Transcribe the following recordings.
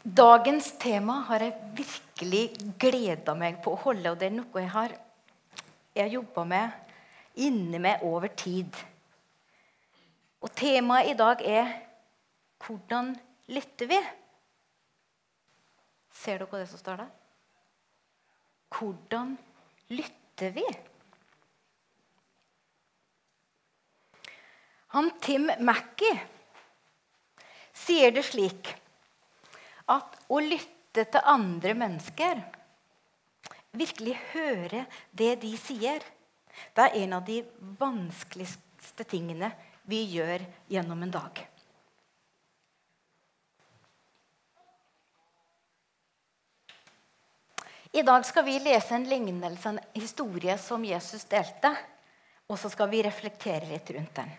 Dagens tema har jeg virkelig gleda meg på å holde, og det er noe jeg har jeg jobba med, inni meg over tid. Og temaet i dag er 'Hvordan lytter vi?' Ser dere det som står der? Hvordan lytter vi? Han Tim Mackey sier det slik at å lytte til andre mennesker, virkelig høre det de sier, det er en av de vanskeligste tingene vi gjør gjennom en dag. I dag skal vi lese en lignelse, en historie som Jesus delte. Og så skal vi reflektere litt rundt den.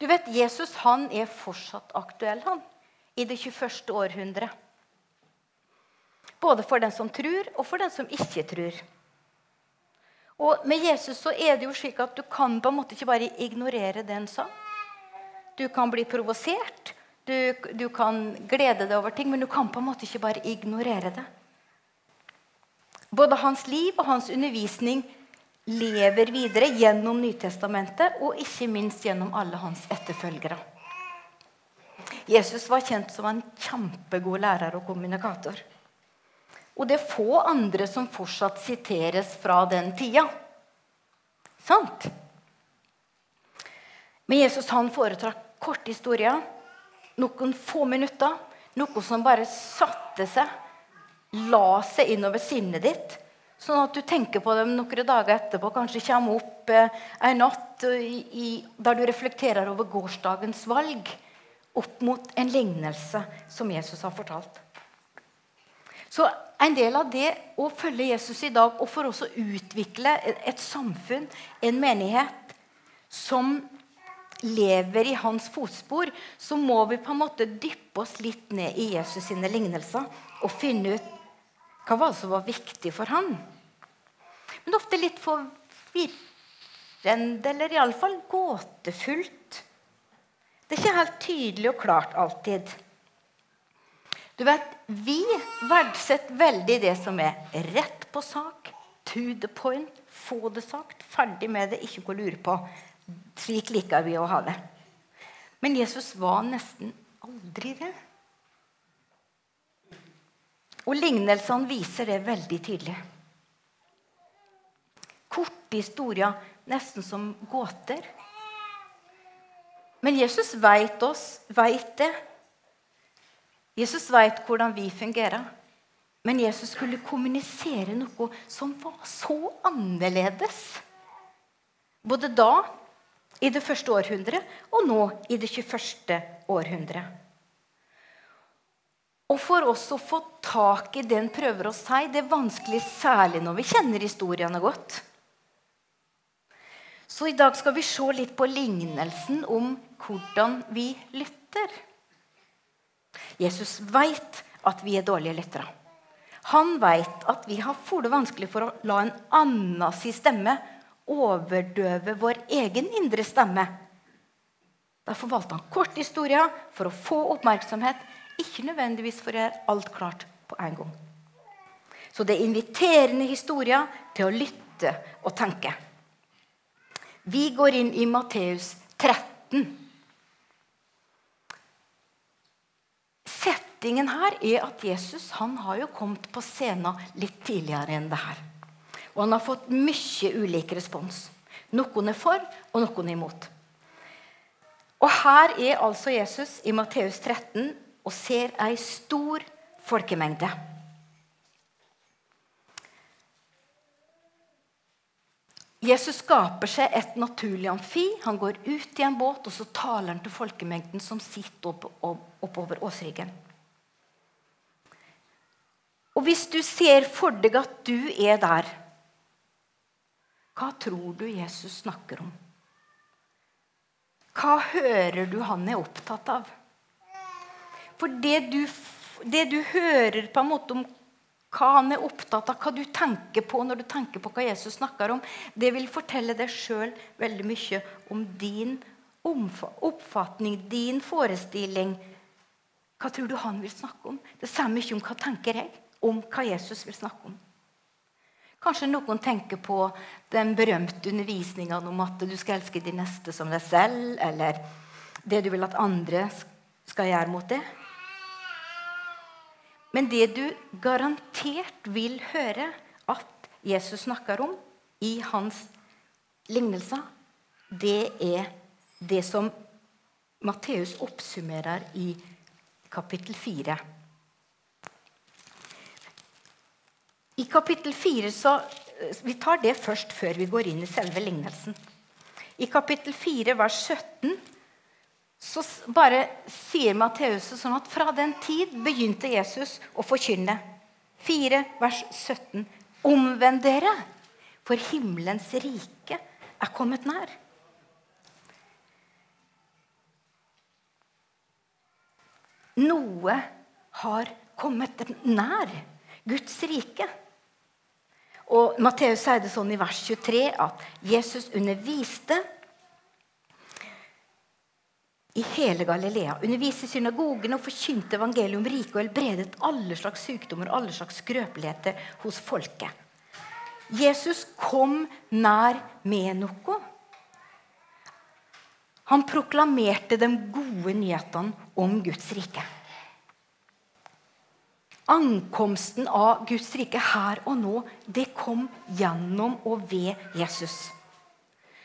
Du vet, Jesus han er fortsatt aktuell han, i det 21. århundret. Både for den som tror, og for den som ikke tror. Og Med Jesus så er det jo slik at du kan på en måte ikke bare ignorere det han sa. Du kan bli provosert, du, du kan glede deg over ting, men du kan på en måte ikke bare ignorere det. Både hans liv og hans undervisning lever videre gjennom Nytestamentet og ikke minst gjennom alle hans etterfølgere. Jesus var kjent som en kjempegod lærer og kommunikator. Og det er få andre som fortsatt siteres fra den tida. Sant? Men Jesus han foretrakk korte historier, noen få minutter. Noe som bare satte seg, la seg innover sinnet ditt. Sånn at du tenker på dem noen dager etterpå, kanskje kommer opp eh, en natt i, i, der du reflekterer over gårsdagens valg opp mot en lignelse som Jesus har fortalt. Så en del av det å følge Jesus i dag, og for oss å utvikle et samfunn, en menighet, som lever i hans fotspor, så må vi på en måte dyppe oss litt ned i Jesus sine lignelser og finne ut hva var det som var viktig for ham. Men ofte litt forvirrende, eller iallfall gåtefullt. Det er ikke helt tydelig og klart alltid. Du vet, Vi verdsetter veldig det som er rett på sak, to the point, få det sagt, ferdig med det, ikke gå og lure på. Slik liker vi å ha det. Men Jesus var nesten aldri det. Og lignelsene viser det veldig tydelig. Korte historier, nesten som gåter. Men Jesus veit oss, veit det. Jesus veit hvordan vi fungerer. Men Jesus skulle kommunisere noe som var så annerledes. Både da, i det første århundret, og nå i det 21. århundret. Og for oss å få tak i det en prøver å si, det er vanskelig særlig når vi kjenner historiene godt. Så i dag skal vi se litt på lignelsen om hvordan vi lytter. Jesus veit at vi er dårlige lyttere. Han veit at vi har for det vanskelig for å la en annen si stemme overdøve vår egen indre stemme. Derfor valgte han kort historier for å få oppmerksomhet, ikke nødvendigvis for å gjøre alt klart på en gang. Så det er inviterende historier til å lytte og tenke. Vi går inn i Matteus 13. Settingen her er at Jesus han har jo kommet på scenen litt tidligere enn det her. Og han har fått mye ulik respons. Noen er for, og noen er imot. Og her er altså Jesus i Matteus 13 og ser ei stor folkemengde. Jesus skaper seg et naturlig amfi. Han går ut i en båt, og så taler han til folkemengden som sitter opp, opp, oppover åsryggen. Og hvis du ser for deg at du er der, hva tror du Jesus snakker om? Hva hører du han er opptatt av? For det du, det du hører på en måte om hva han er opptatt av, hva du tenker på når du tenker på hva Jesus snakker om, det vil fortelle deg sjøl veldig mye om din oppfatning, din forestilling. Hva tror du han vil snakke om? Det sier mye om hva tenker jeg om hva Jesus vil snakke om. Kanskje noen tenker på den berømte undervisninga om at du skal elske de neste som deg selv, eller det du vil at andre skal gjøre mot deg. Men det du garantert vil høre at Jesus snakker om i hans lignelser, det er det som Matteus oppsummerer i kapittel 4. I kapittel 4 så, Vi tar det først før vi går inn i selve lignelsen. I kapittel 4, vers 17, så bare sier Matteus sånn at fra den tid begynte Jesus å forkynne. 4, vers 17. Omvend dere, for himmelens rike er kommet nær. Noe har kommet nær Guds rike. Og Matteus sier det sånn i vers 23 at Jesus underviste i hele Galilea. Underviste i synagogene og forkynte evangeliet om riket og helbredet alle slags sykdommer og alle slags skrøpeligheter hos folket. Jesus kom nær med noe. Han proklamerte de gode nyhetene om Guds rike. Ankomsten av Guds rike her og nå, det kom gjennom og ved Jesus.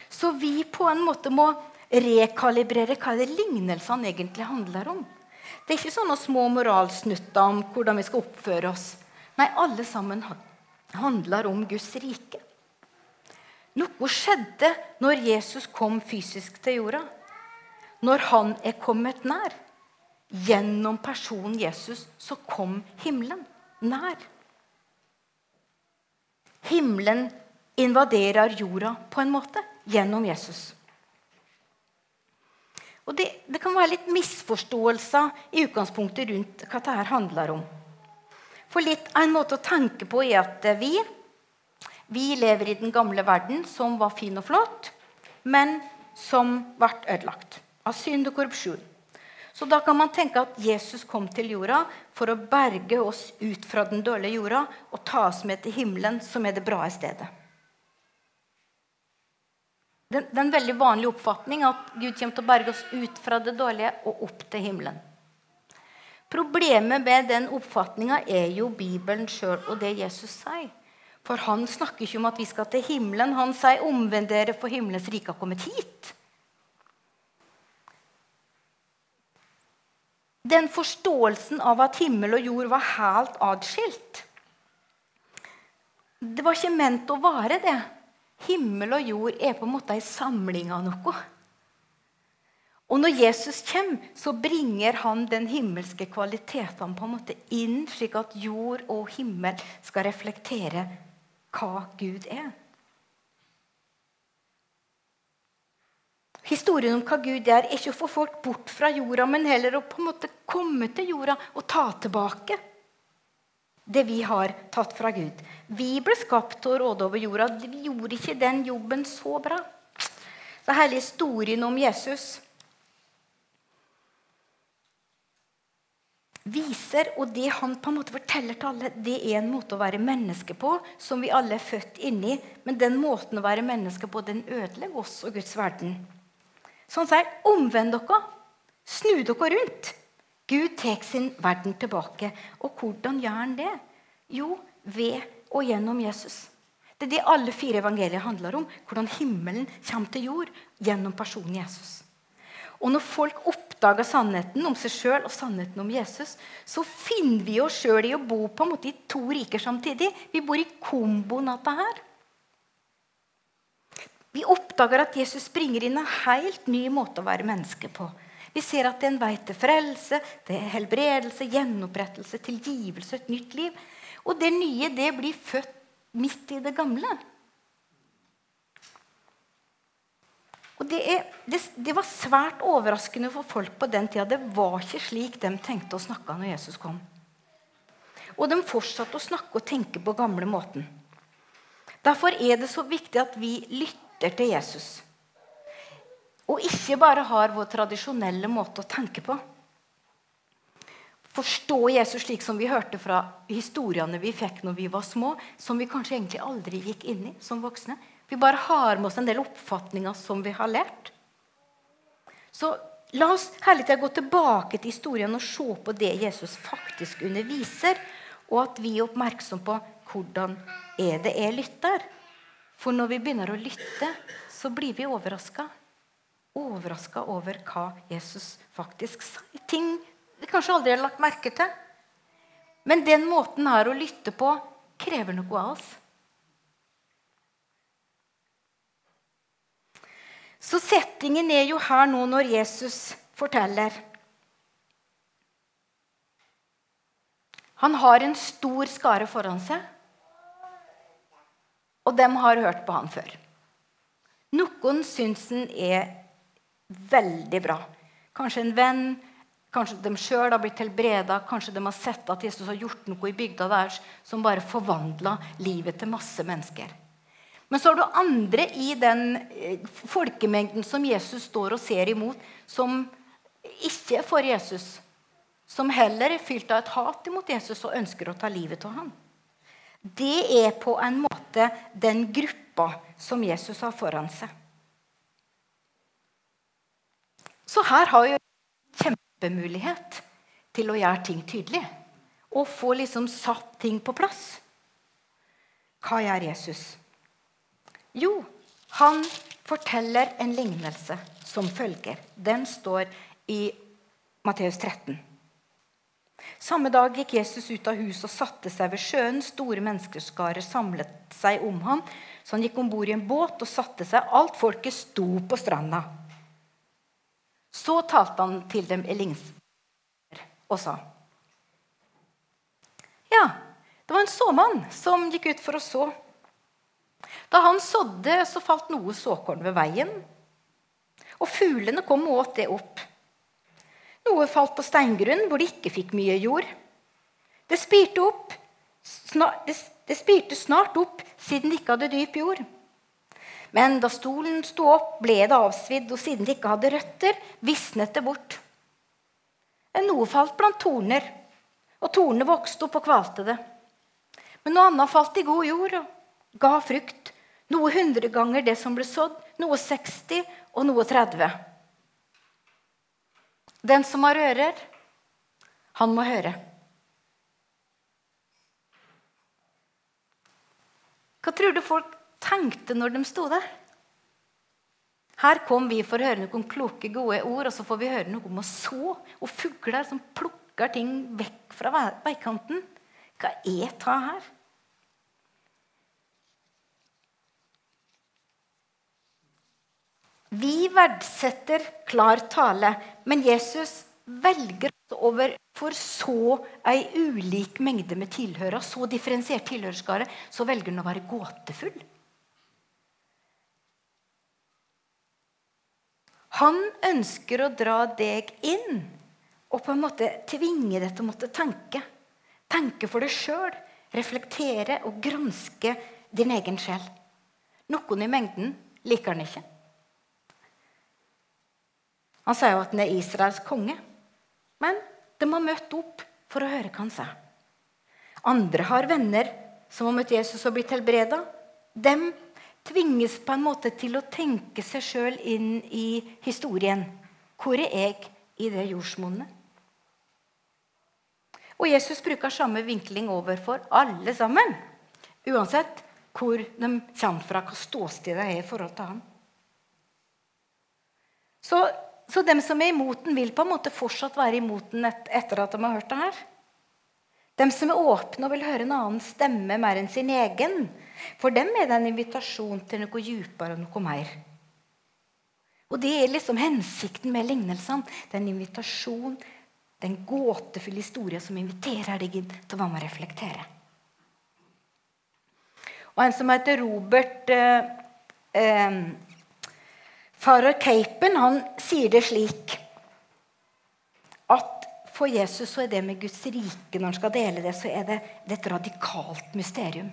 Så vi på en måte må rekalibrere hva det lignelsene egentlig handler om. Det er ikke sånne små moralsnutter om hvordan vi skal oppføre oss. Nei, alle sammen handler om Guds rike. Noe skjedde når Jesus kom fysisk til jorda når han er kommet nær. Gjennom personen Jesus så kom himmelen nær. Himmelen invaderer jorda på en måte gjennom Jesus. Og det, det kan være litt misforståelser i utgangspunktet rundt hva dette handler om. For litt En måte å tenke på er at vi, vi lever i den gamle verden, som var fin og flott, men som ble ødelagt av synd og korrupsjon. Så da kan man tenke at Jesus kom til jorda for å berge oss ut fra den dårlige jorda og ta oss med til himmelen, som er det bra stedet. Det er en veldig vanlig oppfatning at Gud kommer til å berge oss ut fra det dårlige og opp til himmelen. Problemet med den oppfatninga er jo Bibelen sjøl og det Jesus sier. For han snakker ikke om at vi skal til himmelen. Han sier 'omvend dere, for himmelens rike har kommet hit'. Den forståelsen av at himmel og jord var helt atskilt. Det var ikke ment å være det. Himmel og jord er på en måte en samling av noe. Og når Jesus kommer, så bringer han den himmelske kvaliteten på en måte inn, slik at jord og himmel skal reflektere hva Gud er. Historien om hva Gud er, er ikke å få folk bort fra jorda, men heller å på en måte komme til jorda og ta tilbake det vi har tatt fra Gud. Vi ble skapt til å råde over jorda. Vi gjorde ikke den jobben så bra. Så hele historien om Jesus viser, og det han på en måte forteller til alle, det er en måte å være menneske på som vi alle er født inni. Men den måten å være menneske på, den ødelegger oss og Guds verden. Så han sier, 'Omvend dere. Snu dere rundt.' Gud tar sin verden tilbake. Og hvordan gjør han det? Jo, ved og gjennom Jesus. Det er det alle fire evangelier handler om. Hvordan himmelen kommer til jord gjennom personen Jesus. Og når folk oppdager sannheten om seg sjøl og sannheten om Jesus, så finner vi oss sjøl i å bo på en måte i to riker samtidig. Vi bor i komboen av dette her. Vi oppdager at Jesus springer inn en helt ny måte å være menneske på. Vi ser at det er en vei til frelse, til helbredelse, gjenopprettelse, tilgivelse, et nytt liv. Og det nye det blir født midt i det gamle. Og det, er, det, det, var svært overraskende for folk på den tida. Det var ikke slik de tenkte å snakke når Jesus kom. Og de fortsatte å snakke og tenke på gamle måten. Derfor er det så viktig at vi lytter til Jesus. Og ikke bare har vår tradisjonelle måte å tenke på. forstå Jesus slik som vi hørte fra historiene vi fikk når vi var små, som vi kanskje egentlig aldri gikk inn i som voksne. Vi bare har med oss en del oppfatninger som vi har lært. Så la oss herlig til å gå tilbake til historien og se på det Jesus faktisk underviser, og at vi er oppmerksom på hvordan er det jeg lytter. For når vi begynner å lytte, så blir vi overraska. Overraska over hva Jesus faktisk sa. Ting vi kanskje aldri har lagt merke til. Men den måten her å lytte på krever noe av oss. Så settingen er jo her nå når Jesus forteller. Han har en stor skare foran seg, og dem har hørt på han før. Noen syns han er veldig bra. Kanskje en venn, Kanskje de sjøl har blitt helbreda, kanskje de har sett at Jesus har gjort noe i bygda deres som bare forvandla livet til masse mennesker. Men så har du andre i den eh, folkemengden som Jesus står og ser imot, som ikke er for Jesus. Som heller er fylt av et hat imot Jesus og ønsker å ta livet av ham. Det er på en måte den gruppa som Jesus har foran seg. Så her har jo kjempemulighet til å gjøre ting tydelig. Og få liksom satt ting på plass. Hva gjør Jesus? Jo, han forteller en lignelse som følger. Den står i Matteus 13. Samme dag gikk Jesus ut av huset og satte seg ved sjøen. Store menneskeskarer samlet seg om ham, så han gikk om bord i en båt og satte seg. Alt folket sto på stranda. Så talte han til dem i lignelser og sa Ja, det var en såmann som gikk ut for å så. Da han sådde, så falt noe såkorn ved veien. Og fuglene kom og åt det opp. Noe falt på steingrunn hvor det ikke fikk mye jord. Det spirte, opp, snart, det spirte snart opp siden det ikke hadde dyp jord. Men da stolen sto opp, ble det avsvidd, og siden det ikke hadde røtter, visnet det bort. Noe falt blant torner, og tornene vokste opp og kvalte det. Men noe annet falt i god jord og ga frukt. Noe hundre ganger det som ble sådd, noe 60 og noe 30. Den som har ører, han må høre. Hva tror du folk tenkte når de sto der. Her kom vi for å høre noen kloke, gode ord, og så får vi høre noe om å så. Og fugler som plukker ting vekk fra veikanten. Hva er ta her? Vi verdsetter klar tale, men Jesus velger over for så ei ulik mengde med tilhører, så differensiert tilhørerskare, så velger han å være gåtefull. Han ønsker å dra deg inn og på en måte tvinge deg til å måtte tenke. Tenke for deg sjøl, reflektere og granske din egen sjel. Noen i mengden liker han ikke. Han sier jo at han er Israels konge. Men de har møtt opp for å høre hva han sa. Andre har venner som har møtt Jesus og blitt helbreda. Dem tvinges på en måte til å tenke seg sjøl inn i historien. Hvor er jeg i det jordsmonnet? Og Jesus bruker samme vinkling overfor alle sammen. Uansett hvor de kommer fra, hva ståstedet er i forhold til ham. Så, så dem som er imot den, vil på en måte fortsatt være imot den et, etter at de har hørt det her. Dem som er åpne og vil høre en annen stemme mer enn sin egen. For dem er det en invitasjon til noe dypere og noe mer. Og det er liksom hensikten med lignelsene. Det er en invitasjon, det er en gåtefull historie som inviterer deg inn til å være med og reflektere. Og en som heter Robert eh, eh, Farer Capen, han sier det slik at for Jesus så er det med Guds rike når han skal dele det, så er det, det er et radikalt mysterium.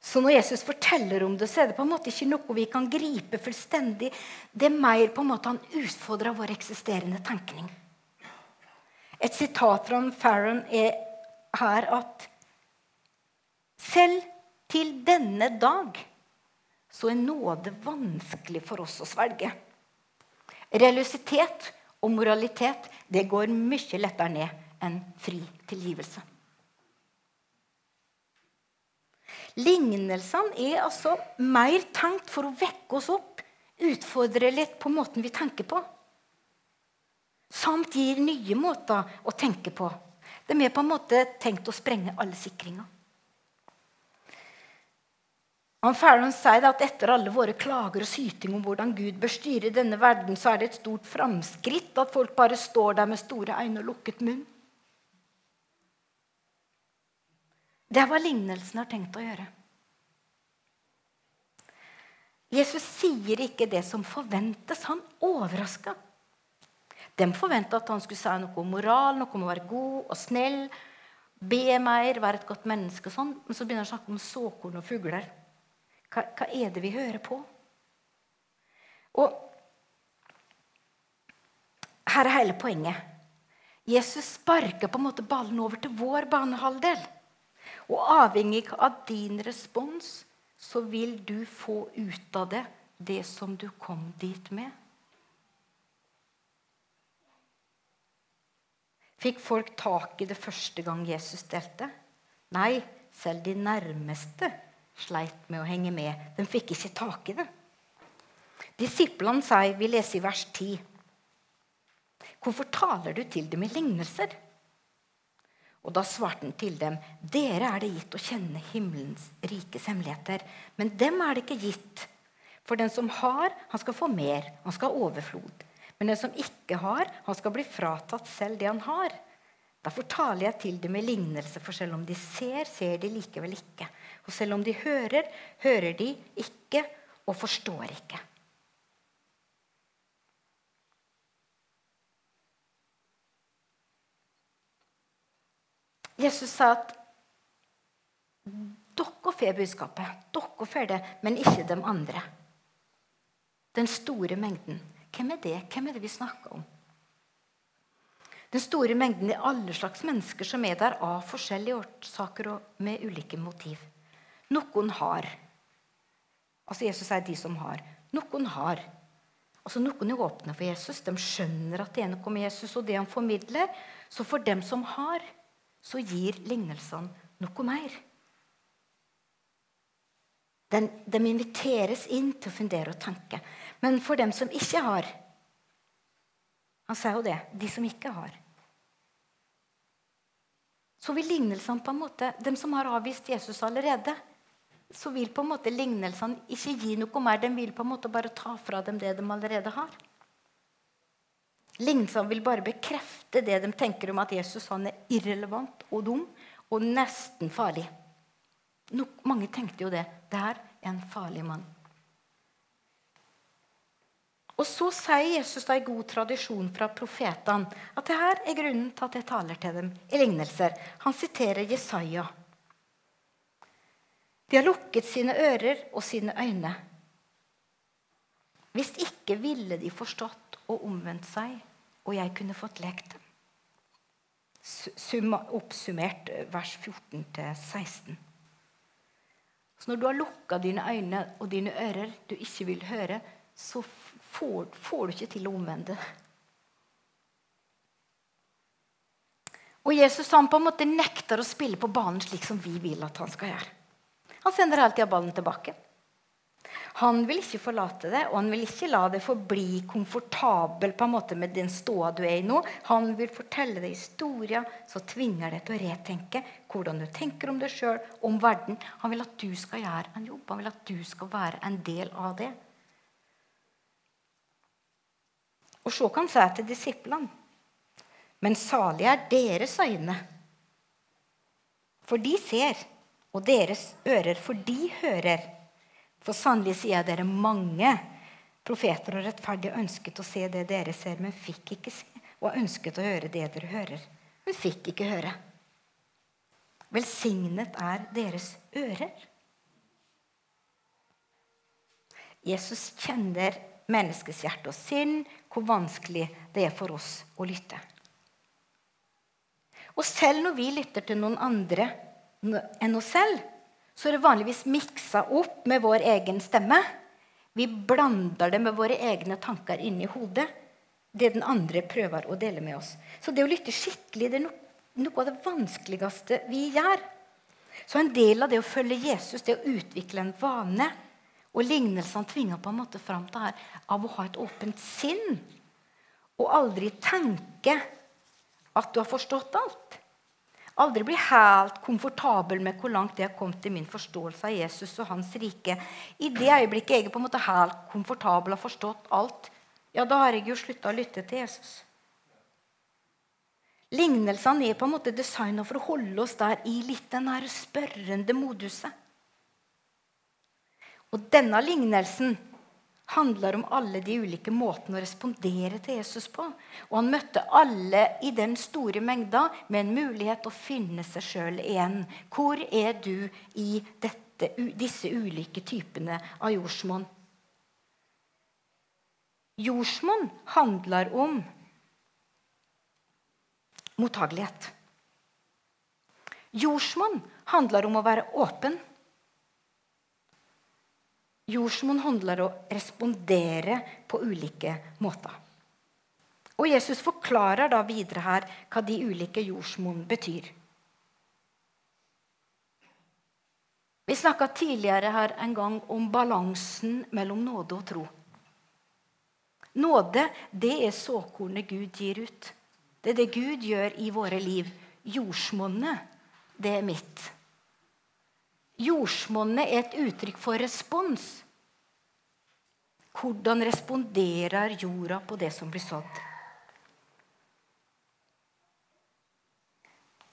Så når Jesus forteller om det, så er det på en måte ikke noe vi kan gripe fullstendig. Det er mer på en måte han utfordrer vår eksisterende tenkning. Et sitat fra Farron er her at selv til denne dag så er nåde vanskelig for oss å svelge. Religiøsitet og moralitet det går mye lettere ned enn fri tilgivelse. Lignelsene er altså mer tenkt for å vekke oss opp, utfordre litt på måten vi tenker på. Samt gir nye måter å tenke på. De er på en måte tenkt å sprenge alle sikringer. Han Farron sier at etter alle våre klager og syting om hvordan Gud bør styre denne verden, så er det et stort framskritt at folk bare står der med store øyne og lukket munn. Det er hva lignelsen har tenkt å gjøre. Jesus sier ikke det som forventes. Han overraska. De forventa at han skulle si noe om moral, noe om å være god og snill, be mer, være et godt menneske. og sånn. Men så begynner han å snakke om såkorn og fugler. Hva, hva er det vi hører på? Og her er hele poenget. Jesus sparker på en måte ballen over til vår banehalvdel. Og avhengig av din respons så vil du få ut av det det som du kom dit med. Fikk folk tak i det første gang Jesus delte? Nei, selv de nærmeste sleit med å henge med. De fikk ikke tak i det. Disiplene sier, vi leser i vers 10.: Hvorfor taler du til dem i lignelser? Og da svarte han til dem, dere er det gitt å kjenne himmelens rikes hemmeligheter. Men dem er det ikke gitt. For den som har, han skal få mer. Han skal ha overflod. Men den som ikke har, han skal bli fratatt selv det han har. Derfor taler jeg til dem med lignelse, for selv om de ser, ser de likevel ikke. Og selv om de hører, hører de ikke og forstår ikke. Jesus sa at dere får budskapet, dere får det, men ikke de andre. Den store mengden. Hvem er det? Hvem er det vi snakker om? Den store mengden er alle slags mennesker som er der av forskjellige årsaker og med ulike motiv. Noen har. Altså Jesus sier de som har. Noen har. Altså Noen er åpne for Jesus. De skjønner at det er noe med Jesus og det han formidler. Så for dem som har, så gir lignelsene noe mer. Den, de inviteres inn til å fundere og tenke. Men for dem som ikke har Han sa jo det. De som ikke har. Så vil lignelsene på en måte De som har avvist Jesus allerede, så vil på en måte lignelsene ikke gi noe mer. De vil på en måte bare ta fra dem det de allerede har. Lignelsene vil bare bekrefte det de tenker om at Jesus han er irrelevant og dum og nesten farlig. No, mange tenkte jo det. Det er en farlig mann. Og så sier Jesus da i god tradisjon fra profetene at det her er grunnen til at jeg taler til dem i lignelser. Han siterer Jesaja. De har lukket sine ører og sine øyne. Hvis ikke ville de forstått og omvendt seg og jeg kunne fått lekt dem. Oppsummert eh, vers 14-16. Så når du har lukka dine øyne og dine ører du ikke vil høre, så får, får du ikke til å omvende. Og Jesus han på en måte nekter å spille på banen slik som vi vil at han skal gjøre. Han sender hele tida ballen tilbake. Han vil ikke forlate det, og han vil ikke la det forbli komfortabel på en måte med den ståa du er i nå. Han vil fortelle deg historier som tvinger deg til å retenke hvordan du tenker om deg sjøl, om verden. Han vil at du skal gjøre en jobb. Han vil at du skal være en del av det. Og så kan han si til disiplene Men salig er deres øyne, for de ser, og deres ører, for de hører. For sannelig sier jeg dere mange profeter og rettferdige ønsket å se det dere ser, men fikk ikke se. Og ønsket å høre det dere hører, men fikk ikke høre. Velsignet er deres ører. Jesus kjenner menneskets hjerte og sinn, hvor vanskelig det er for oss å lytte. Og selv når vi lytter til noen andre enn oss selv, så er det vanligvis miksa opp med vår egen stemme. Vi blander det med våre egne tanker inni hodet. Det den andre prøver å dele med oss. Så det å lytte skikkelig det er noe av det vanskeligste vi gjør. Så en del av det å følge Jesus, det å utvikle en vane Og lignelsene tvinger på en måte fram til her av å ha et åpent sinn. Og aldri tenke at du har forstått alt. Aldri bli helt komfortabel med hvor langt jeg har kommet i min forståelse av Jesus og hans rike. I det øyeblikket jeg er på en måte helt komfortabel og har forstått alt, ja, da har jeg jo slutta å lytte til Jesus. Lignelsene er på en måte designa for å holde oss der i litt den her spørrende moduset. Og denne lignelsen handler om alle de ulike måtene å respondere til Jesus på. Og han møtte alle i den store mengda med en mulighet til å finne seg sjøl igjen. Hvor er du i dette, disse ulike typene av jordsmonn? Jordsmonn handler om mottagelighet. Jordsmonn handler om å være åpen. Jordsmonn handler om å respondere på ulike måter. Og Jesus forklarer da videre her hva de ulike jordsmonn betyr. Vi snakka tidligere her en gang om balansen mellom nåde og tro. Nåde det er såkornet Gud gir ut. Det er det Gud gjør i våre liv. Jordsmonnet, det er mitt. Jordsmonnet er et uttrykk for respons. Hvordan responderer jorda på det som blir sådd?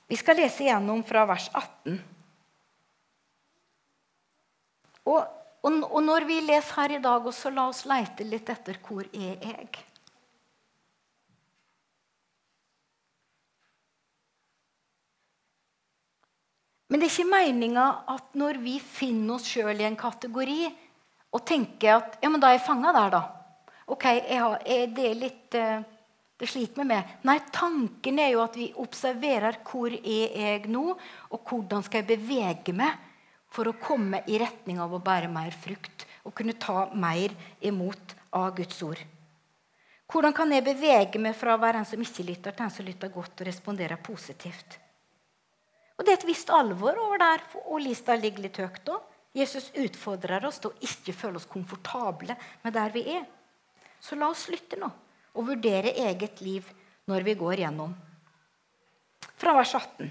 Vi skal lese igjennom fra vers 18. Og, og, og når vi leser her i dag, så la oss leite litt etter hvor er jeg Men det er ikke meninga at når vi finner oss sjøl i en kategori og tenker at ja, men da er jeg fanga der, da. Ok, jeg har, jeg, det er litt uh, Det sliter meg med. Nei, tanken er jo at vi observerer hvor er jeg nå, og hvordan skal jeg bevege meg for å komme i retning av å bære mer frukt og kunne ta mer imot av Guds ord. Hvordan kan jeg bevege meg fra å være en som ikke lytter, til en som lytter godt og responderer positivt? Og Det er et visst alvor over der, og lista ligger litt høyt òg. Jesus utfordrer oss til å ikke føle oss komfortable med der vi er. Så la oss lytte nå og vurdere eget liv når vi går gjennom. Fra vers 18.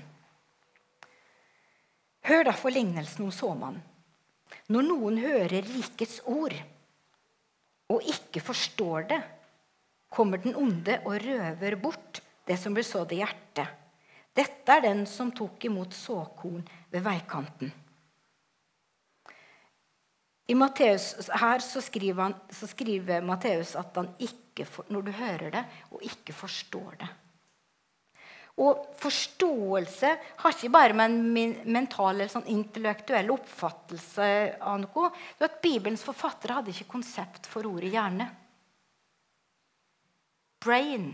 Hør derfor lignelsen om såmannen. Når noen hører rikets ord og ikke forstår det, kommer den onde og røver bort det som blir sådd i hjertet. Dette er den som tok imot såkorn ved veikanten. I Matteus, her så skriver, han, så skriver Matteus at han ikke når du hører det, og ikke forstår det. Og forståelse har ikke bare med en mental eller sånn intellektuell oppfattelse av noe. at Bibelens forfattere hadde ikke konsept for ordet hjerne. Brain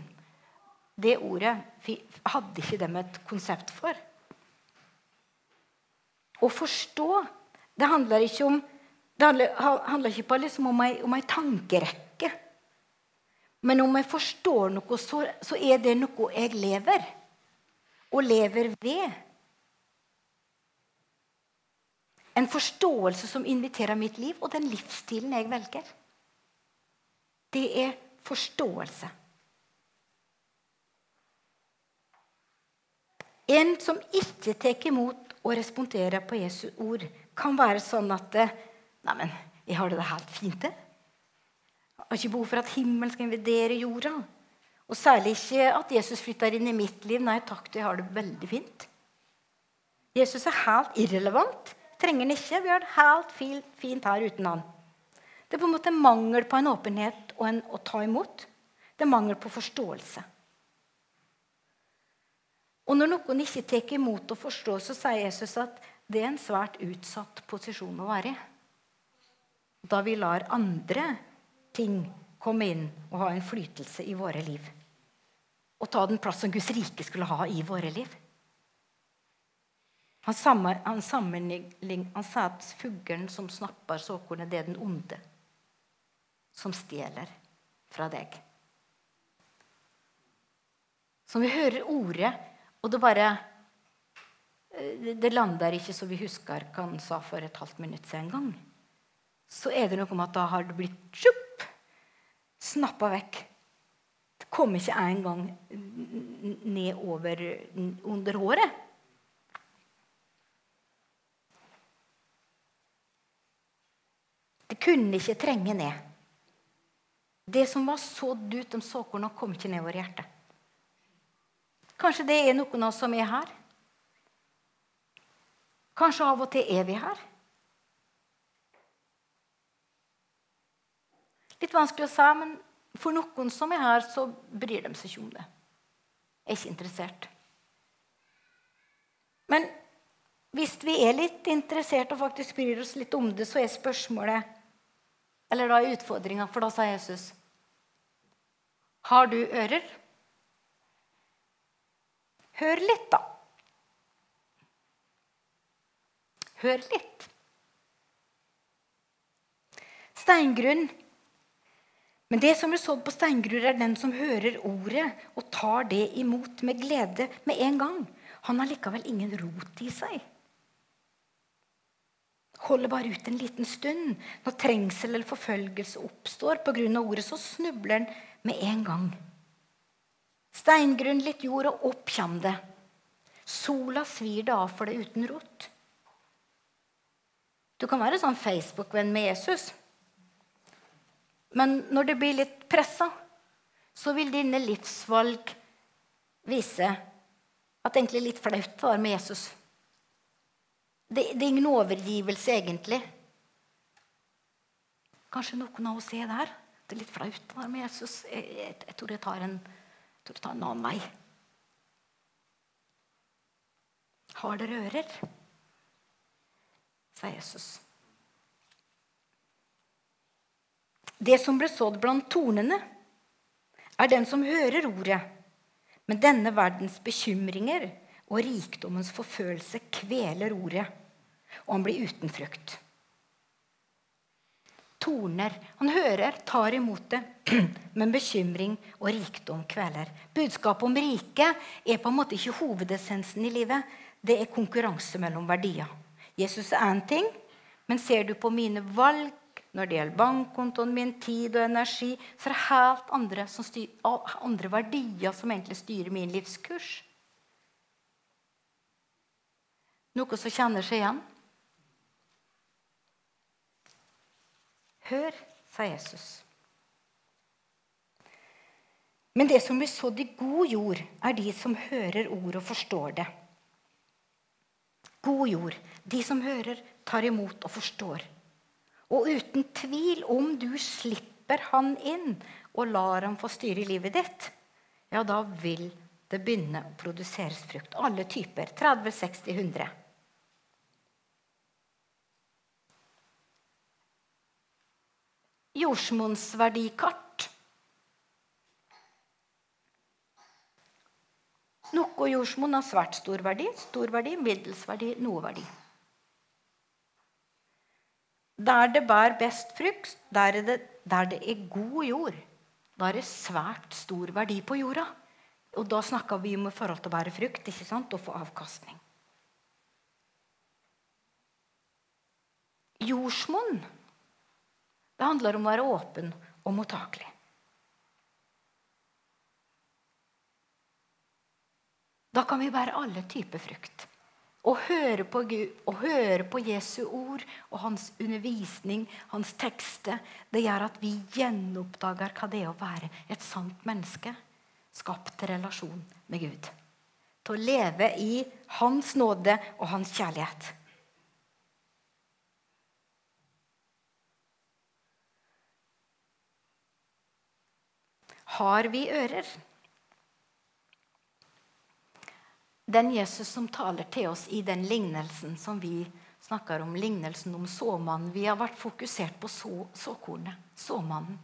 det ordet hadde ikke de et konsept for. Å forstå det handler ikke om det handler, handler ikke bare liksom om, ei, om ei tankerekke. Men om jeg forstår noe, så, så er det noe jeg lever. Og lever ved. En forståelse som inviterer mitt liv, og den livsstilen jeg velger. Det er forståelse. En som ikke tar imot og responderer på Jesu ord, kan være sånn at Neimen, jeg har det helt fint, jeg. Jeg har ikke behov for at himmelen skal invadere jorda. Og særlig ikke at Jesus flytter inn i mitt liv. Nei takk, jeg har det veldig fint. Jesus er helt irrelevant. Trenger han ikke. Vi har det helt fint her uten han. Det er på en måte mangel på en åpenhet og en å ta imot. Det er mangel på forståelse. Og når noen ikke tar imot og forstår, så sier Jesus at det er en svært utsatt posisjon å være i. Da vi lar andre ting komme inn og ha innflytelse i våre liv. Og ta den plass som Guds rike skulle ha i våre liv. Han, sammen, han, han sa at fuglen som snapper såkornet, det er den onde som stjeler fra deg. Så vi hører ordet, og det bare eh, Det lander ikke som vi husker hva han sa for et halvt minutt siden en gang. Så er det noe med at da har det blitt tjupp, snappa vekk. Det kom ikke engang ned over under håret. Det kunne ikke trenge ned. Det som var så dut, de såkorna kom ikke ned over hjertet. Kanskje det er noen av oss som er her. Kanskje av og til er vi her. Litt vanskelig å si, men for noen som er her, så bryr de seg ikke om det. Er ikke interessert. Men hvis vi er litt interessert og faktisk bryr oss litt om det, så er spørsmålet Eller da er utfordringa, for da sa Jesus Har du ører? Hør litt, da. Hør litt. Steingrunn. Men det som er sådd på steingrunn, er den som hører ordet og tar det imot med glede med en gang. Han har likevel ingen rot i seg holder bare ut en liten stund. Når trengsel eller forfølgelse oppstår pga. ordet, så snubler han med en gang. Steingrunn, litt jord, og opp kjem det. Sola svir det av for det uten rot. Du kan være sånn Facebook-venn med Jesus. Men når det blir litt pressa, så vil dine livsvalg vise at det egentlig er litt flaut å være med Jesus. Det, det, er ingen overgivelse, egentlig. Kanskje noen av oss er der. Det er litt flaut å være med Jesus. Jeg, jeg, jeg, tror jeg tar en, jeg du ta en annen vei. Har dere ører? sa Jesus. Det som ble sådd blant tornene, er den som hører ordet. Men denne verdens bekymringer og rikdommens forfølelse kveler ordet og han blir uten frukt. Torner. Han hører, tar imot det, men bekymring og rikdom kveler. Budskapet om riket er på en måte ikke hovedessensen i livet. Det er konkurranse mellom verdier. Jesus er én ting, men ser du på mine valg når det gjelder bankkontoen min, tid og energi, så er det helt andre, styr, andre verdier som egentlig styrer min livskurs. Noe som kjenner seg igjen? Hør, sa Jesus. Men det som blir sådd i god jord, er de som hører ord og forstår det. God jord, de som hører, tar imot og forstår. Og uten tvil, om du slipper han inn og lar ham få styre livet ditt, ja, da vil det begynne å produseres frukt. Alle typer. 30, 60, 100. jordsmonnsverdikart. Noe jordsmonn har svært stor verdi, stor verdi, middels verdi, noe verdi. Der det bærer best frukt, der, det, der det er god jord, da er det svært stor verdi på jorda. Og da snakker vi om forhold til å bære frukt ikke sant? og få avkastning. Jordsmonn det handler om å være åpen og mottakelig. Da kan vi bære alle typer frukt. Å høre på Gud, å høre på Jesu ord og hans undervisning, hans tekster, det gjør at vi gjenoppdager hva det er å være et sant menneske. Skapt til relasjon med Gud. Til å leve i Hans nåde og Hans kjærlighet. Har vi ører? Den Jesus som taler til oss i den lignelsen som vi snakker om, lignelsen om såmannen Vi har vært fokusert på så, såkornet, såmannen.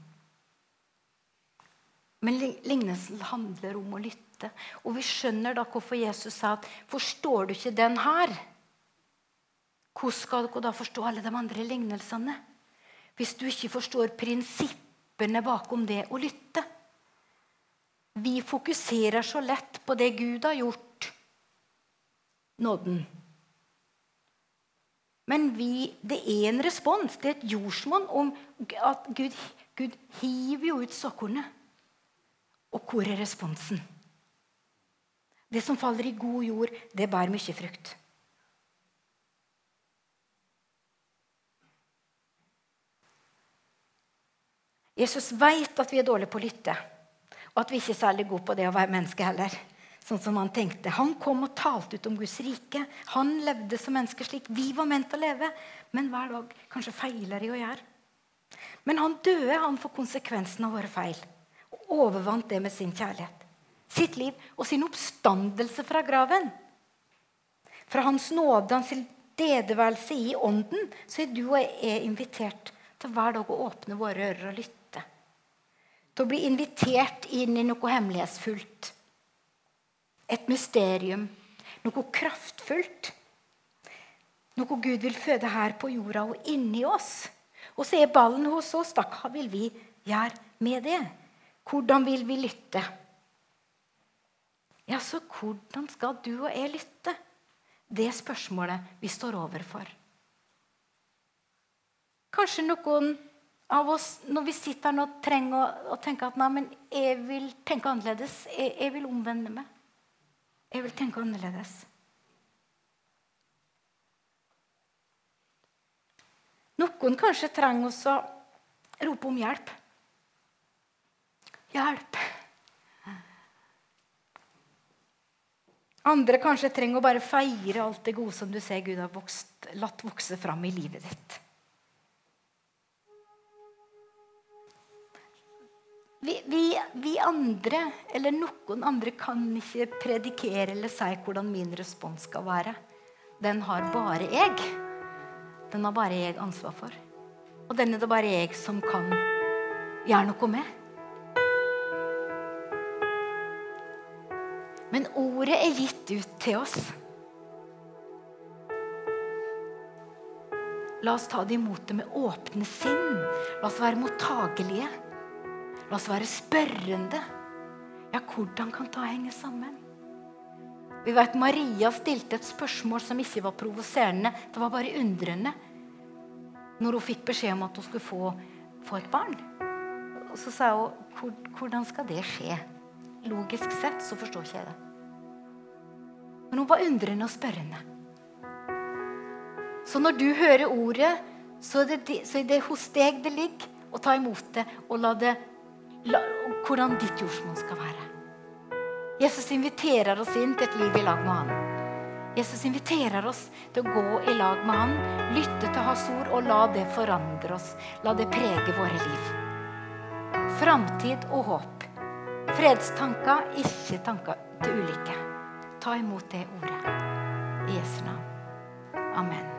Men lignelsen handler om å lytte. Og vi skjønner da hvorfor Jesus sa at 'Forstår du ikke den her?' hvordan skal dere da forstå alle de andre lignelsene? Hvis du ikke forstår prinsippene bakom det å lytte. Vi fokuserer så lett på det Gud har gjort. Nåden. Men vi, det er en respons. Det er et jordsmonn om at Gud, Gud hiver jo ut såkornet. Og hvor er responsen? Det som faller i god jord, det bærer mye frukt. Jesus vet at vi er dårlige på å lytte, og at vi ikke er særlig gode på det å være menneske heller. Sånn som Han tenkte. Han kom og talte ut om Guds rike. Han levde som menneske slik vi var ment å leve. Men hver dag kanskje feiler i å gjøre. Men han døde han for konsekvensen av våre feil. Og overvant det med sin kjærlighet. Sitt liv og sin oppstandelse fra graven. Fra Hans nåde, hans tilstedeværelse i ånden, så er du og jeg invitert til hver dag å åpne våre ører og lytte til å bli invitert inn i noe hemmelighetsfullt. Et mysterium. Noe kraftfullt. Noe Gud vil føde her på jorda og inni oss. Og så er ballen hos oss. Da hva vil vi gjøre med det? Hvordan vil vi lytte? Ja, så hvordan skal du og jeg lytte? Det spørsmålet vi står overfor. Kanskje noen av oss når vi sitter her og trenger å, å tenke at nei, men jeg vil tenke annerledes. Jeg, jeg, vil omvende meg. Jeg vil tenke annerledes. Noen kanskje trenger å rope om hjelp. Hjelp! Andre kanskje trenger å bare feire alt det gode som du ser Gud har vokst, latt vokse fram i livet ditt. Vi, vi, vi, andre, eller noen andre, kan ikke predikere eller si hvordan min respons skal være. Den har bare jeg. Den har bare jeg ansvar for. Og den er det bare jeg som kan gjøre noe med. Men ordet er gitt ut til oss. La oss ta det imot det med åpne sinn. La oss være mottagelige. La oss være spørrende. Ja, hvordan kan ta henge sammen? Vi vet Maria stilte et spørsmål som ikke var provoserende. Det var bare undrende når hun fikk beskjed om at hun skulle få, få et barn. Og Så sa hun hvordan skal det skje? Logisk sett så forstår ikke jeg det. Men hun var undrende og spørrende. Så når du hører ordet, så er det, så er det hos deg det ligger, å ta imot det og la det hvordan ditt jordsmonn skal være. Jesus inviterer oss inn til et liv i lag med han. Jesus inviterer oss til å gå i lag med han, lytte til hans ord og la det forandre oss. La det prege våre liv. Framtid og håp. Fredstanker, ikke tanker til ulykke. Ta imot det ordet. I Jesu navn. Amen.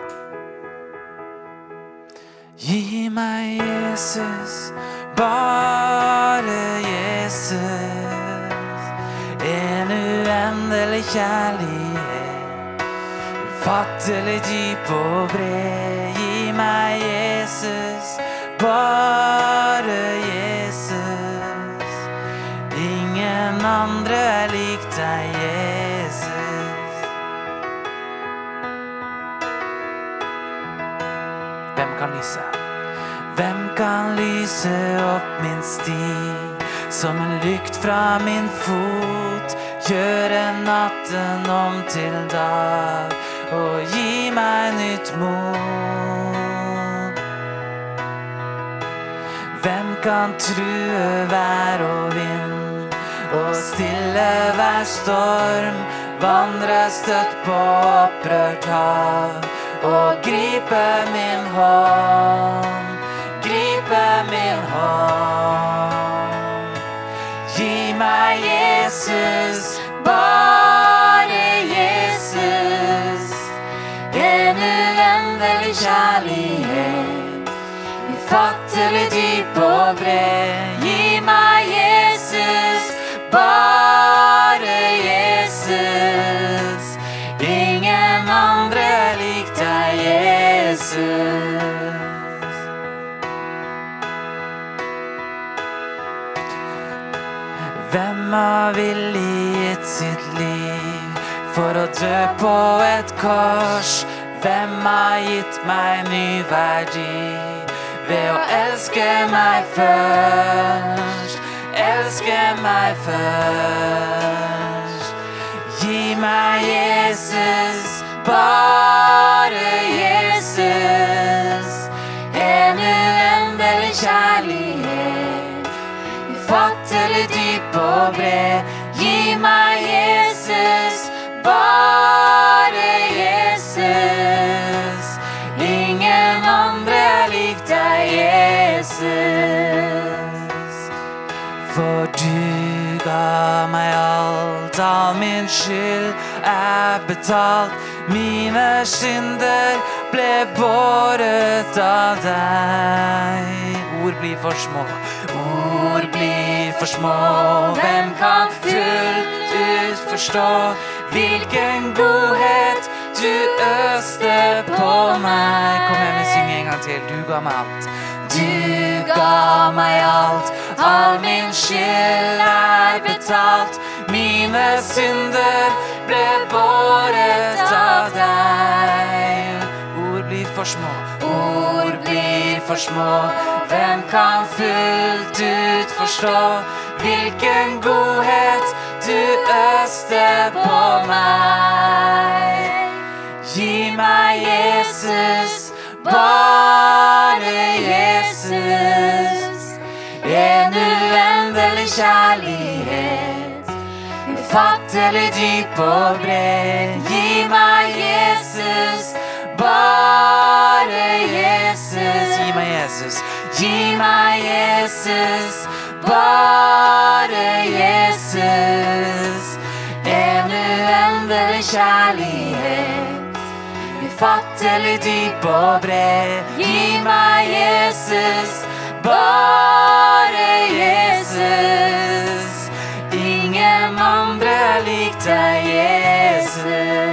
Gi meg Jesus, bare Jesus. En uendelig kjærlighet, ufattelig dyp og bred. Gi meg Jesus, bare Jesus. Ingen andre kan lyse opp min sti som en lykt fra min fot? Gjøre natten om til dag og gi meg nytt mot. Hvem kan true vær og vind og stille hver storm. Vandre støtt på opprørt hav og gripe min hånd. Gripe min hånd. Gi meg Jesus, bare Jesus. En uendelig kjærlighet, ufattelig dyp og bred. Gi meg Jesus, bare Hvem har villig gitt sitt liv for å dø på et kors? Hvem har gitt meg ny verdi ved å elske meg først? Elske meg først. Gi meg Jesus, bare Gi meg Jesus, bare Jesus. Ingen andre er lik deg, Jesus. For du ga meg alt, all min skyld er betalt. Mine synder ble båret av deg. Ord blir for små, blir for små. Hvem kan fullt ut forstå hvilken godhet du øste på meg? Kom igjen, vi synger en gang til. Du ga meg alt. Du ga meg alt, all min skyld er betalt. Mine synder ble båret av deg. Ord blir for små, for små. Hvem kan fullt ut forstå hvilken godhet du øste på meg? Gi meg Jesus, bare Jesus. En uendelig kjærlighet, ufattelig dyp og bred. Gi meg Jesus, bare Jesus. Gi meg Jesus. Gi meg Jesus. Bare Jesus. En uendelig kjærlighet. Ufattelig dyp og bred. Gi meg Jesus. Bare Jesus. Ingen andre lik deg, Jesus.